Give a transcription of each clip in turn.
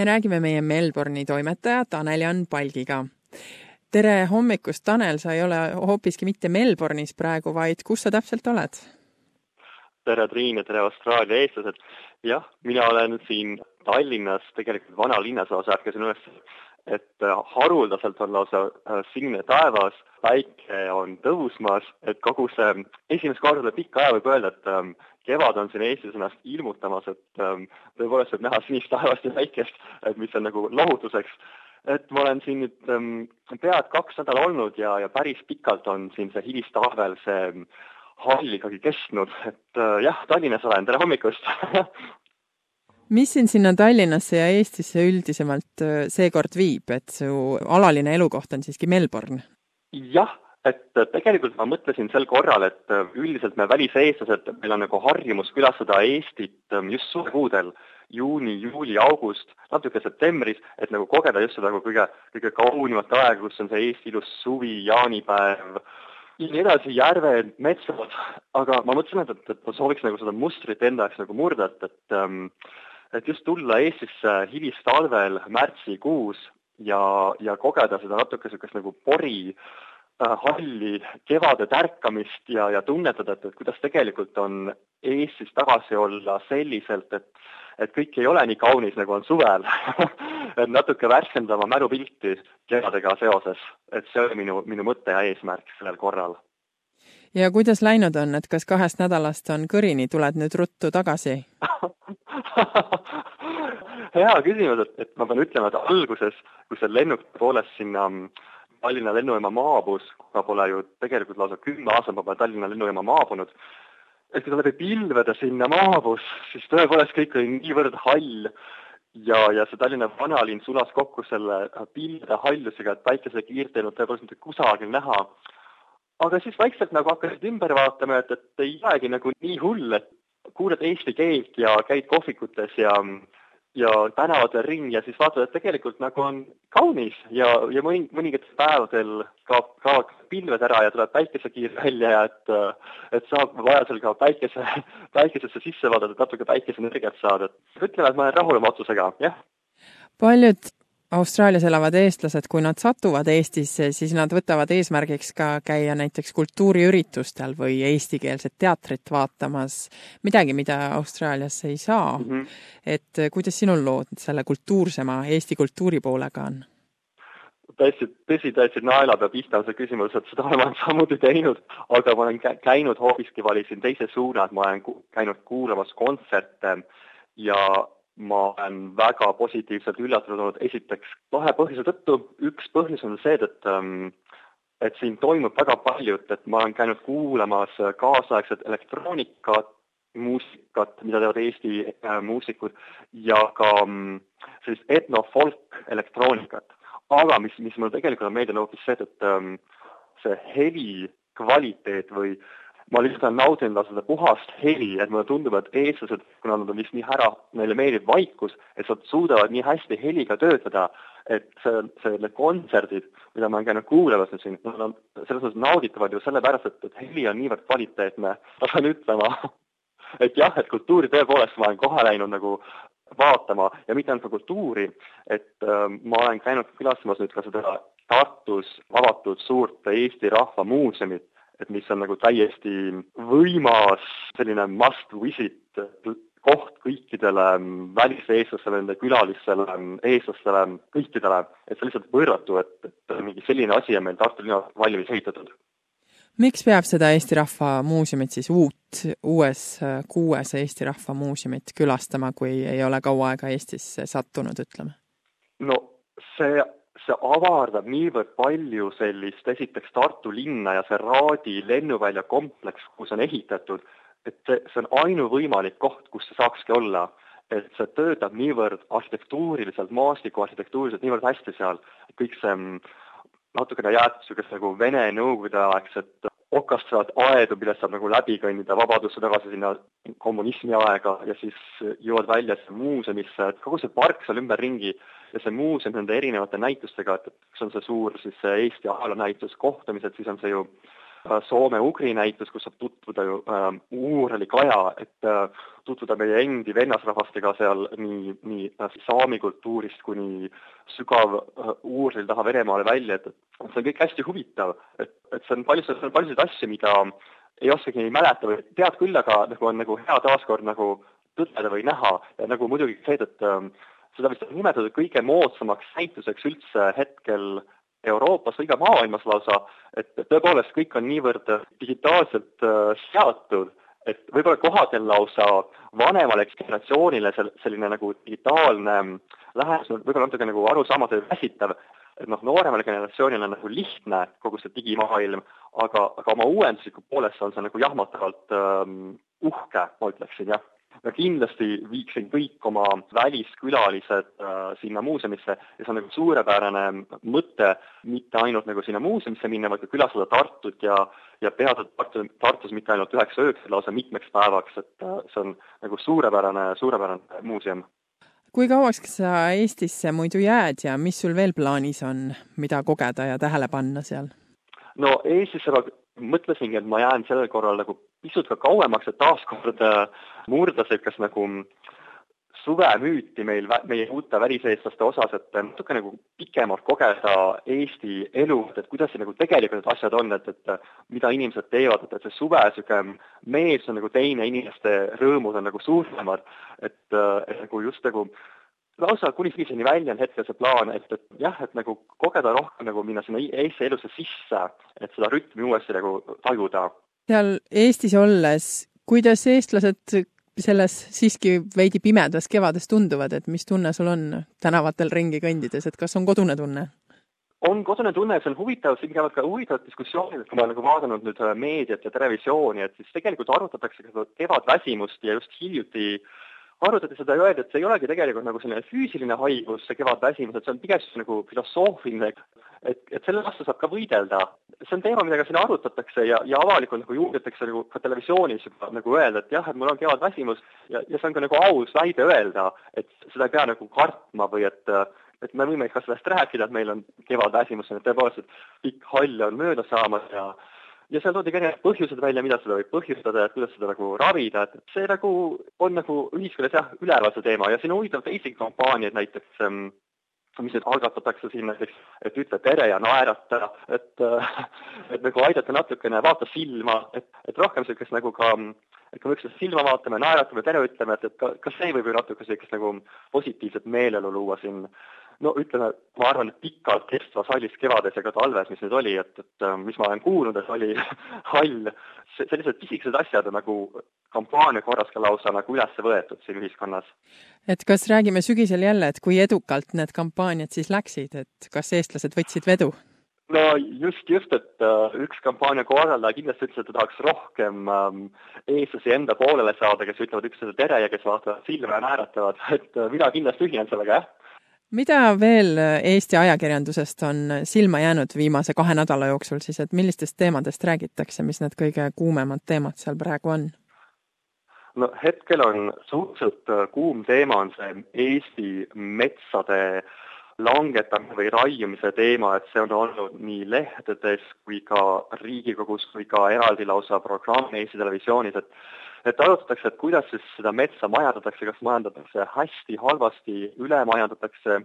me räägime meie Melbourne'i toimetaja Tanel-Jan Palgiga. tere hommikust, Tanel, sa ei ole hoopiski mitte Melbourne'is praegu, vaid kus sa täpselt oled? tere, Triin ja tere, Austraalia eestlased. jah, mina olen siin Tallinnas, tegelikult vanalinnas lausa, ärkasin üles, et äh, haruldaselt on lausa äh, sinine taevas, päike on tõusmas, et kogu see, esimest korda pika aja võib öelda, et ähm, kevad on siin Eestis ennast ilmutamas, et ähm, tõepoolest võib näha sinist taevast ja päikest, et mis on nagu lohutuseks. et ma olen siin nüüd ähm, pead kaks nädalat olnud ja, ja päris pikalt on siin see hilistalvel see ähm, hall ikkagi kestnud, et äh, jah, Tallinnas olen, tere hommikust mis sind sinna Tallinnasse ja Eestisse üldisemalt äh, seekord viib, et su alaline elukoht on siiski Melbourne? jah et tegelikult ma mõtlesin sel korral, et äh, üldiselt me väliseestlased, meil on nagu harjumus külastada Eestit ähm, just suvekuudel, juuni, juuli, august, natuke septembris, et nagu kogeda just seda nagu kõige, kõige kaunimat aega, kus on see Eesti ilus suvi, jaanipäev ja nii edasi, järved, metsad, aga ma mõtlesin, et, et ma sooviks nagu seda mustrit enda jaoks nagu murda, et, et ähm, et just tulla Eestisse hilistalvel märtsikuus ja, ja kogeda seda natuke niisugust nagu pori äh, halli kevade tärkamist ja, ja tunnetada, et, et kuidas tegelikult on Eestis tagasi olla selliselt, et et kõik ei ole nii kaunis, nagu on suvel. Et natuke värskendada oma mälupilti kevadega seoses, et see oli minu, minu mõte ja eesmärk sellel korral. ja kuidas läinud on, et kas kahest nädalast on kõrini, tuled nüüd ruttu tagasi hea küsimus, et, et ma pean ütlema, et alguses, kui see lennuk tõepoolest sinna Tallinna lennujaama maabus, ma pole ju tegelikult lausa kümme aastat ma pole Tallinna lennujaama maabunud, et kui ta läbi pilvede sinna maabus, siis tõepoolest kõik oli niivõrd hall ja, ja see Tallinna vanalinn sulas kokku selle pilvede hallusega, et päikesekiirt ei olnud tõepoolest mitte kusagil näha. aga siis vaikselt nagu hakkasid ümber vaatama, et, et ei olegi nagu nii hull, et kuuled eesti keelt ja käid kohvikutes ja ja tänavatel ringi ja siis vaatad, et tegelikult nagu on kaunis ja, ja mõni, mõningatel päevadel kaob, kaovad pilved ära ja tuleb päikesekiir välja ja et, et saab vajadusel ka päikese, päikesesse sisse vaadata, et natuke päikeseenergiat saada, ütleme, et ma olen rahul oma otsusega, jah. paljud Austraalias elavad eestlased, kui nad satuvad Eestisse, siis nad võtavad eesmärgiks ka käia näiteks kultuuriüritustel või eestikeelset teatrit vaatamas, midagi, mida Austraalias ei saa mm. -hmm. et kuidas sinul lood selle kultuursema Eesti kultuuri poolega on? täitsa, tõsi, täitsa naelapea pihta on see küsimus, et seda olen samuti teinud, aga ma olen käinud hoopiski, valisin teise suuna, et ma olen käinud kuulamas kontserte ja ma olen väga positiivselt üllatunud olnud esiteks kahe põhjuse tõttu, üks põhjus on see, et ähm, et siin toimub väga palju, et, ma olen käinud kuulamas kaasaegset elektroonikat, muusikat, mida teevad Eesti äh, muusikud ja ka ähm, sellist etnofolk elektroonikat. aga mis, mis mulle tegelikult on meeldinud hoopis see, et ähm, see heli kvaliteet või ma lihtsalt olen nautinud seda puhast heli, et mulle tundub, et eestlased, kuna nad on vist nii ära, neile meeldib vaikus, et nad suudavad nii hästi heliga töötada, et see, see, need kontserdid, mida ma olen käinud kuulamas nüüd siin, nad on selles mõttes nauditavad ju sellepärast, et, et heli on niivõrd kvaliteetne, ma pean ütlema et jah, et kultuuri tõepoolest ma olen kohe läinud nagu vaatama ja mitte ainult ka kultuuri, et äh, ma olen käinud külastamas nüüd ka seda Tartus avatud suurt Eesti Rahva Muuseumit, et mis on nagu täiesti võimas selline must visit koht kõikidele väliseestlastele, nende külalistele, eestlastele, kõikidele, et see on lihtsalt võrratu, et, et mingi selline asi on meil Tartu linnas valmis ehitatud. miks peab seda Eesti Rahva Muuseumit siis uut, uues kuues Eesti Rahva Muuseumit külastama, kui ei ole kaua aega Eestisse sattunud, ütleme? no see see avardab niivõrd palju sellist, esiteks Tartu linna ja see Raadi lennuvälja kompleks, kus on ehitatud, et see, on ainuvõimalik koht, kus see saakski olla. et see töötab niivõrd arhitektuuriliselt, maastikuarhitektuuriliselt niivõrd hästi seal, kõik see mm, natukene jäetud niisugust nagu Vene nõukogudeaegset okastraat aedu, millest saab nagu läbi kõndida vabadusse tagasi sinna kommunismi aega ja siis jõuad välja muuseumisse, et kogu see park seal ümberringi ja see muuseum nende erinevate näitustega, et, et üks on see suur siis see Eesti ajaloonäitus, kohtumised, siis on see ju Soome-Ugri näitus, kus saab tutvuda ju äh, Uurali kaja, et äh, tutvuda meie endi vennasrahvastega seal nii, nii äh, saami kultuurist kuni sügav äh, Uuril taha Venemaale välja, et, et see on kõik hästi huvitav, et, et see on palju, see on paljusid asju, mida ei oskagi mäleta või tead küll, aga nagu on nagu hea taaskord nagu tõdeda või näha ja nagu muidugi see, et äh, seda vist on nimetatud kõige moodsamaks näituseks üldse hetkel Euroopas või ka maailmas lausa, et tõepoolest kõik on niivõrd digitaalselt äh, seatud, et võib-olla kohadel lausa vanemale generatsioonile sel-, selline nagu digitaalne lähenemine on võib-olla natuke nagu arusaamatu ja väsitav, et noh, nooremale generatsioonile on nagu lihtne kogu see digimaailm, aga, aga oma uuendusliku poolest on see nagu jahmatavalt ähm, uhke, ma ütleksin, jah ma kindlasti viiksin kõik oma väliskülalised äh, sinna muuseumisse ja see on nagu suurepärane mõte mitte ainult nagu sinna muuseumisse minna, vaid ka külastada Tartut ja ja peada Tartu, Tartus mitte ainult üheks ööks, vaid lausa mitmeks päevaks, et äh, see on nagu suurepärane, suurepärane muuseum. kui kauaks sa Eestisse muidu jääd ja mis sul veel plaanis on, mida kogeda ja tähele panna seal? no Eestisse ma mõtlesingi, et ma jään sellel korral nagu pisut ka kauemaks, et taaskord äh, murda niisugust nagu suvemüüti meil, meie uute väliseestlaste osas, et natuke nagu pikemalt kogeda Eesti elu, et kuidas see nagu tegelikult need asjad on, et, et mida inimesed teevad, et, et see suve niisugune mees on nagu teine, inimeste rõõmud on nagu suuremad, et, et nagu just nagu lausa kuni sügiseni välja on hetkel see plaan, et, et jah, et nagu kogeda rohkem nagu minna sinna Eesti elusse sisse, et seda rütmi uuesti nagu tajuda. Seal Eestis olles, kuidas eestlased selles siiski veidi pimedas kevades tunduvad, et mis tunne sul on tänavatel ringi kõndides, et kas on kodune tunne? on kodune tunne, see on huvitav, siin käivad ka huvitavad diskussioonid, kui ma olen nagu vaadanud nüüd äh, meediat ja televisiooni, et siis tegelikult arutatakse ka kevadväsimust ja just hiljuti arutati seda ja öeldi, et see ei olegi tegelikult nagu selline füüsiline haigus, see kevadväsimus, et see on pigem nagu filosoofiline, et, et selle vastu saab ka võidelda. See on teema, ka siin arutatakse ja, ja avalikult nagu julgetakse nagu ka televisioonis juba nagu öelda, et jah, et mul on kevadväsimus ja, ja see on ka nagu aus väide öelda, et seda ei pea nagu kartma või et et me võime ka sellest rääkida, et meil on kevadväsimus, et tõepoolest, et pikk hall on mööda saamas ja ja seal toodi ka erinevad põhjused välja, mida seda võib põhjustada ja kuidas seda nagu ravida, et see nagu on nagu ühiskonnas jah, üleval see teema. Ja siin on huvitav teisi kampaaniaid, näiteks ähm, mis nüüd algatatakse siin näiteks, et ütle tere ja naerata, et et nagu aidata natukene, vaata silma, et, et rohkem niisugust nagu ka, et kui me üksteist silma vaatame, naeratame, tere ütleme, et, et ka, ka see võib ju natuke niisugust nagu positiivset meeleolu luua siin no ütleme, ma arvan, et pikalt kestvas hallis kevades ja ka talves, mis nüüd oli, et, et mis ma olen kuulnud, et oli hall, sellised pisikesed asjad on nagu kampaania korras ka lausa nagu üles võetud siin ühiskonnas. et kas räägime sügisel jälle, et kui edukalt need kampaaniad siis läksid, et kas eestlased võtsid vedu? no just, just, et uh, üks kampaania korraldaja kindlasti ütles, et ta tahaks rohkem um, eestlasi enda poolele saada, kes ütlevad üksteisele tere ja kes vaatavad silma ja naeratavad, et uh, mina kindlasti ühinen sellega, jah mida veel Eesti ajakirjandusest on silma jäänud viimase kahe nädala jooksul siis, et millistest teemadest räägitakse, mis need kõige kuumemad teemad seal praegu on? no hetkel on suhteliselt äh, kuum teema, on see Eesti metsade langetamine või raiumise teema, et see on olnud nii lehtedes kui ka Riigikogus kui ka eraldi lausa programm Eesti Televisioonis, et et arutatakse, et kuidas siis seda metsa majandatakse, kas majandatakse hästi, halvasti, üle majandatakse,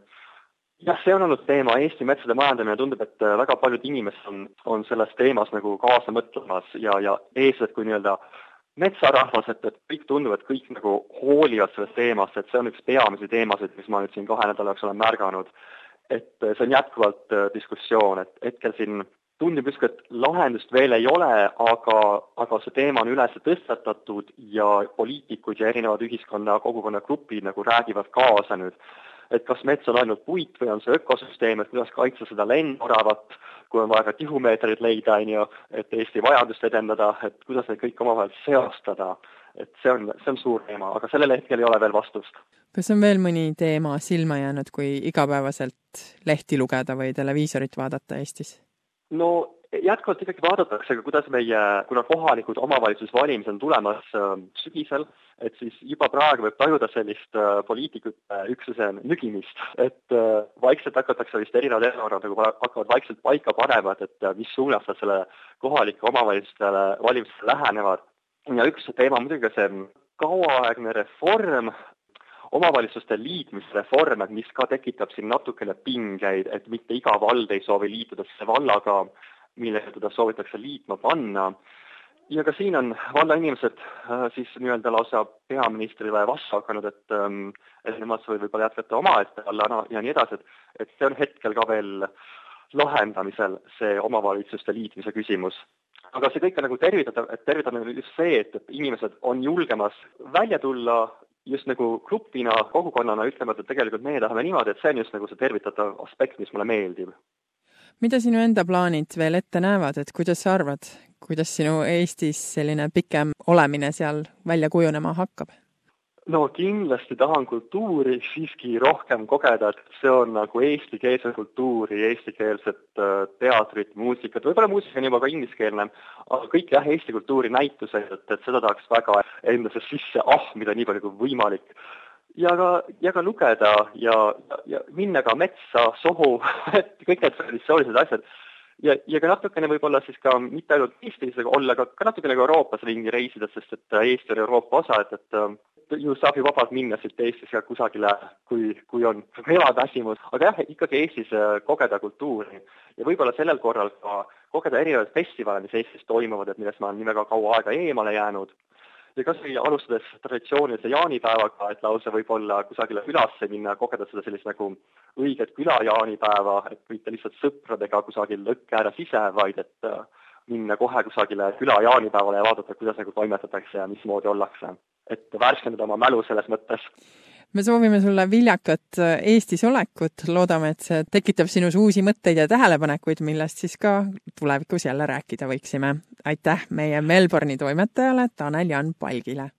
jah, see on olnud teema, Eesti metsade majandamine, tundub, et äh, väga paljud inimesed on, on selles teemas nagu kaasa mõtlemas ja, ja eeskätt kui nii-öelda metsarahvas, et, et kõik tundub, et kõik nagu hoolivad sellest teemast, et see on üks peamisi teemasid, mis ma nüüd siin kahe nädala jooksul olen märganud. et äh, see on jätkuvalt äh, diskussioon, et hetkel siin tundub justkui, et lahendust veel ei ole, aga, aga see teema on üles tõstatatud ja poliitikud ja erinevad ühiskonna kogukonnagrupid nagu räägivad kaasa nüüd. et kas mets on ainult puit või on see ökosüsteem, et kuidas kaitsta seda lennoravat, kui on vaja ka tihumeetreid leida, on ju, et Eesti majandust edendada, et kuidas neid kõiki omavahel seostada. et see on, see on suur teema, aga sellele hetkel ei ole veel vastust. kas on veel mõni teema silma jäänud, kui igapäevaselt lehti lugeda või televiisorit vaadata Eestis? No jätkuvalt ikkagi vaadatakse, kuidas meie, kuna kohalikud omavalitsusvalimised on tulemas äh, sügisel, et siis juba praegu võib tajuda sellist äh, poliitikute üksuse nügimist, et äh, vaikselt hakatakse vist erinevad erakonnad nagu hakkavad vaikselt paika panema, et, et mis suunas nad selle kohalike omavalitsustele valimistele lähenevad. ja üks teema muidugi see kauaaegne reform, omavalitsuste liitmisreform, et mis ka tekitab siin natukene pingeid, et mitte iga vald ei soovi liituda selle vallaga, millega teda soovitakse liitma panna. ja ka siin on vallainimesed äh, siis nii-öelda lausa peaministrile vastu hakanud, et ähm, et nemad soovivad võib-olla jätkata omaette vallana ja nii edasi, et et see on hetkel ka veel lahendamisel, see omavalitsuste liitmise küsimus aga see kõik on nagu tervitatav, et tervitatav on just see, et inimesed on julgemas välja tulla just nagu grupina, kogukonnana ütlevad, et tegelikult meie tahame niimoodi, et see on just nagu see tervitatav aspekt, mis mulle meeldib mida sinu enda plaanid veel ette näevad, et kuidas sa arvad, kuidas sinu Eestis selline pikem olemine seal välja kujunema hakkab? No kindlasti tahan kultuuri siiski rohkem kogeda, et see on nagu eestikeelset kultuuri, eestikeelset äh, teatrit, muusikat, võib-olla muusika on juba ka ingliskeelne, aga kõik jah, Eesti kultuuri näitused, et, et seda tahaks väga endasse sisse ahmida nii palju kui võimalik ja ka, ja ka lugeda ja, ja, minna ka metsa, sohu, et kõik need traditsioonilised asjad. ja, ja ka natukene võib-olla siis ka mitte ainult Eestis, aga olla ka, ka natukene ka Euroopas ringi reisida, sest et Eesti on Euroopa osa, et, et ju saab ju vabalt minna siit Eestis ka kusagile, kui, kui on väsimus, aga jah, ikkagi Eestis äh, kogeda kultuuri ja võib-olla sellel korral ka kogeda erinevaid festivale, mis Eestis toimuvad, et millest ma olen nii väga kaua aega eemale jäänud ja kas või alustades traditsioonilise jaanipäevaga, et lausa võib-olla kusagile külasse minna ja kogeda seda sellist nagu õiget küla jaanipäeva, et mitte lihtsalt sõpradega kusagil lõkke ääres ise, vaid et äh, minna kohe kusagile küla jaanipäevale ja vaadata, kuidas nagu toimetatakse ja mismoodi ollakse. Et värskendada oma mälu selles mõttes me soovime sulle viljakat äh, Eestis olekut, loodame, et see tekitab sinus uusi mõtteid ja tähelepanekuid, millest siis ka tulevikus jälle rääkida võiksime. aitäh meie Melbourne'i toimetajale Tanel Jan Palgile!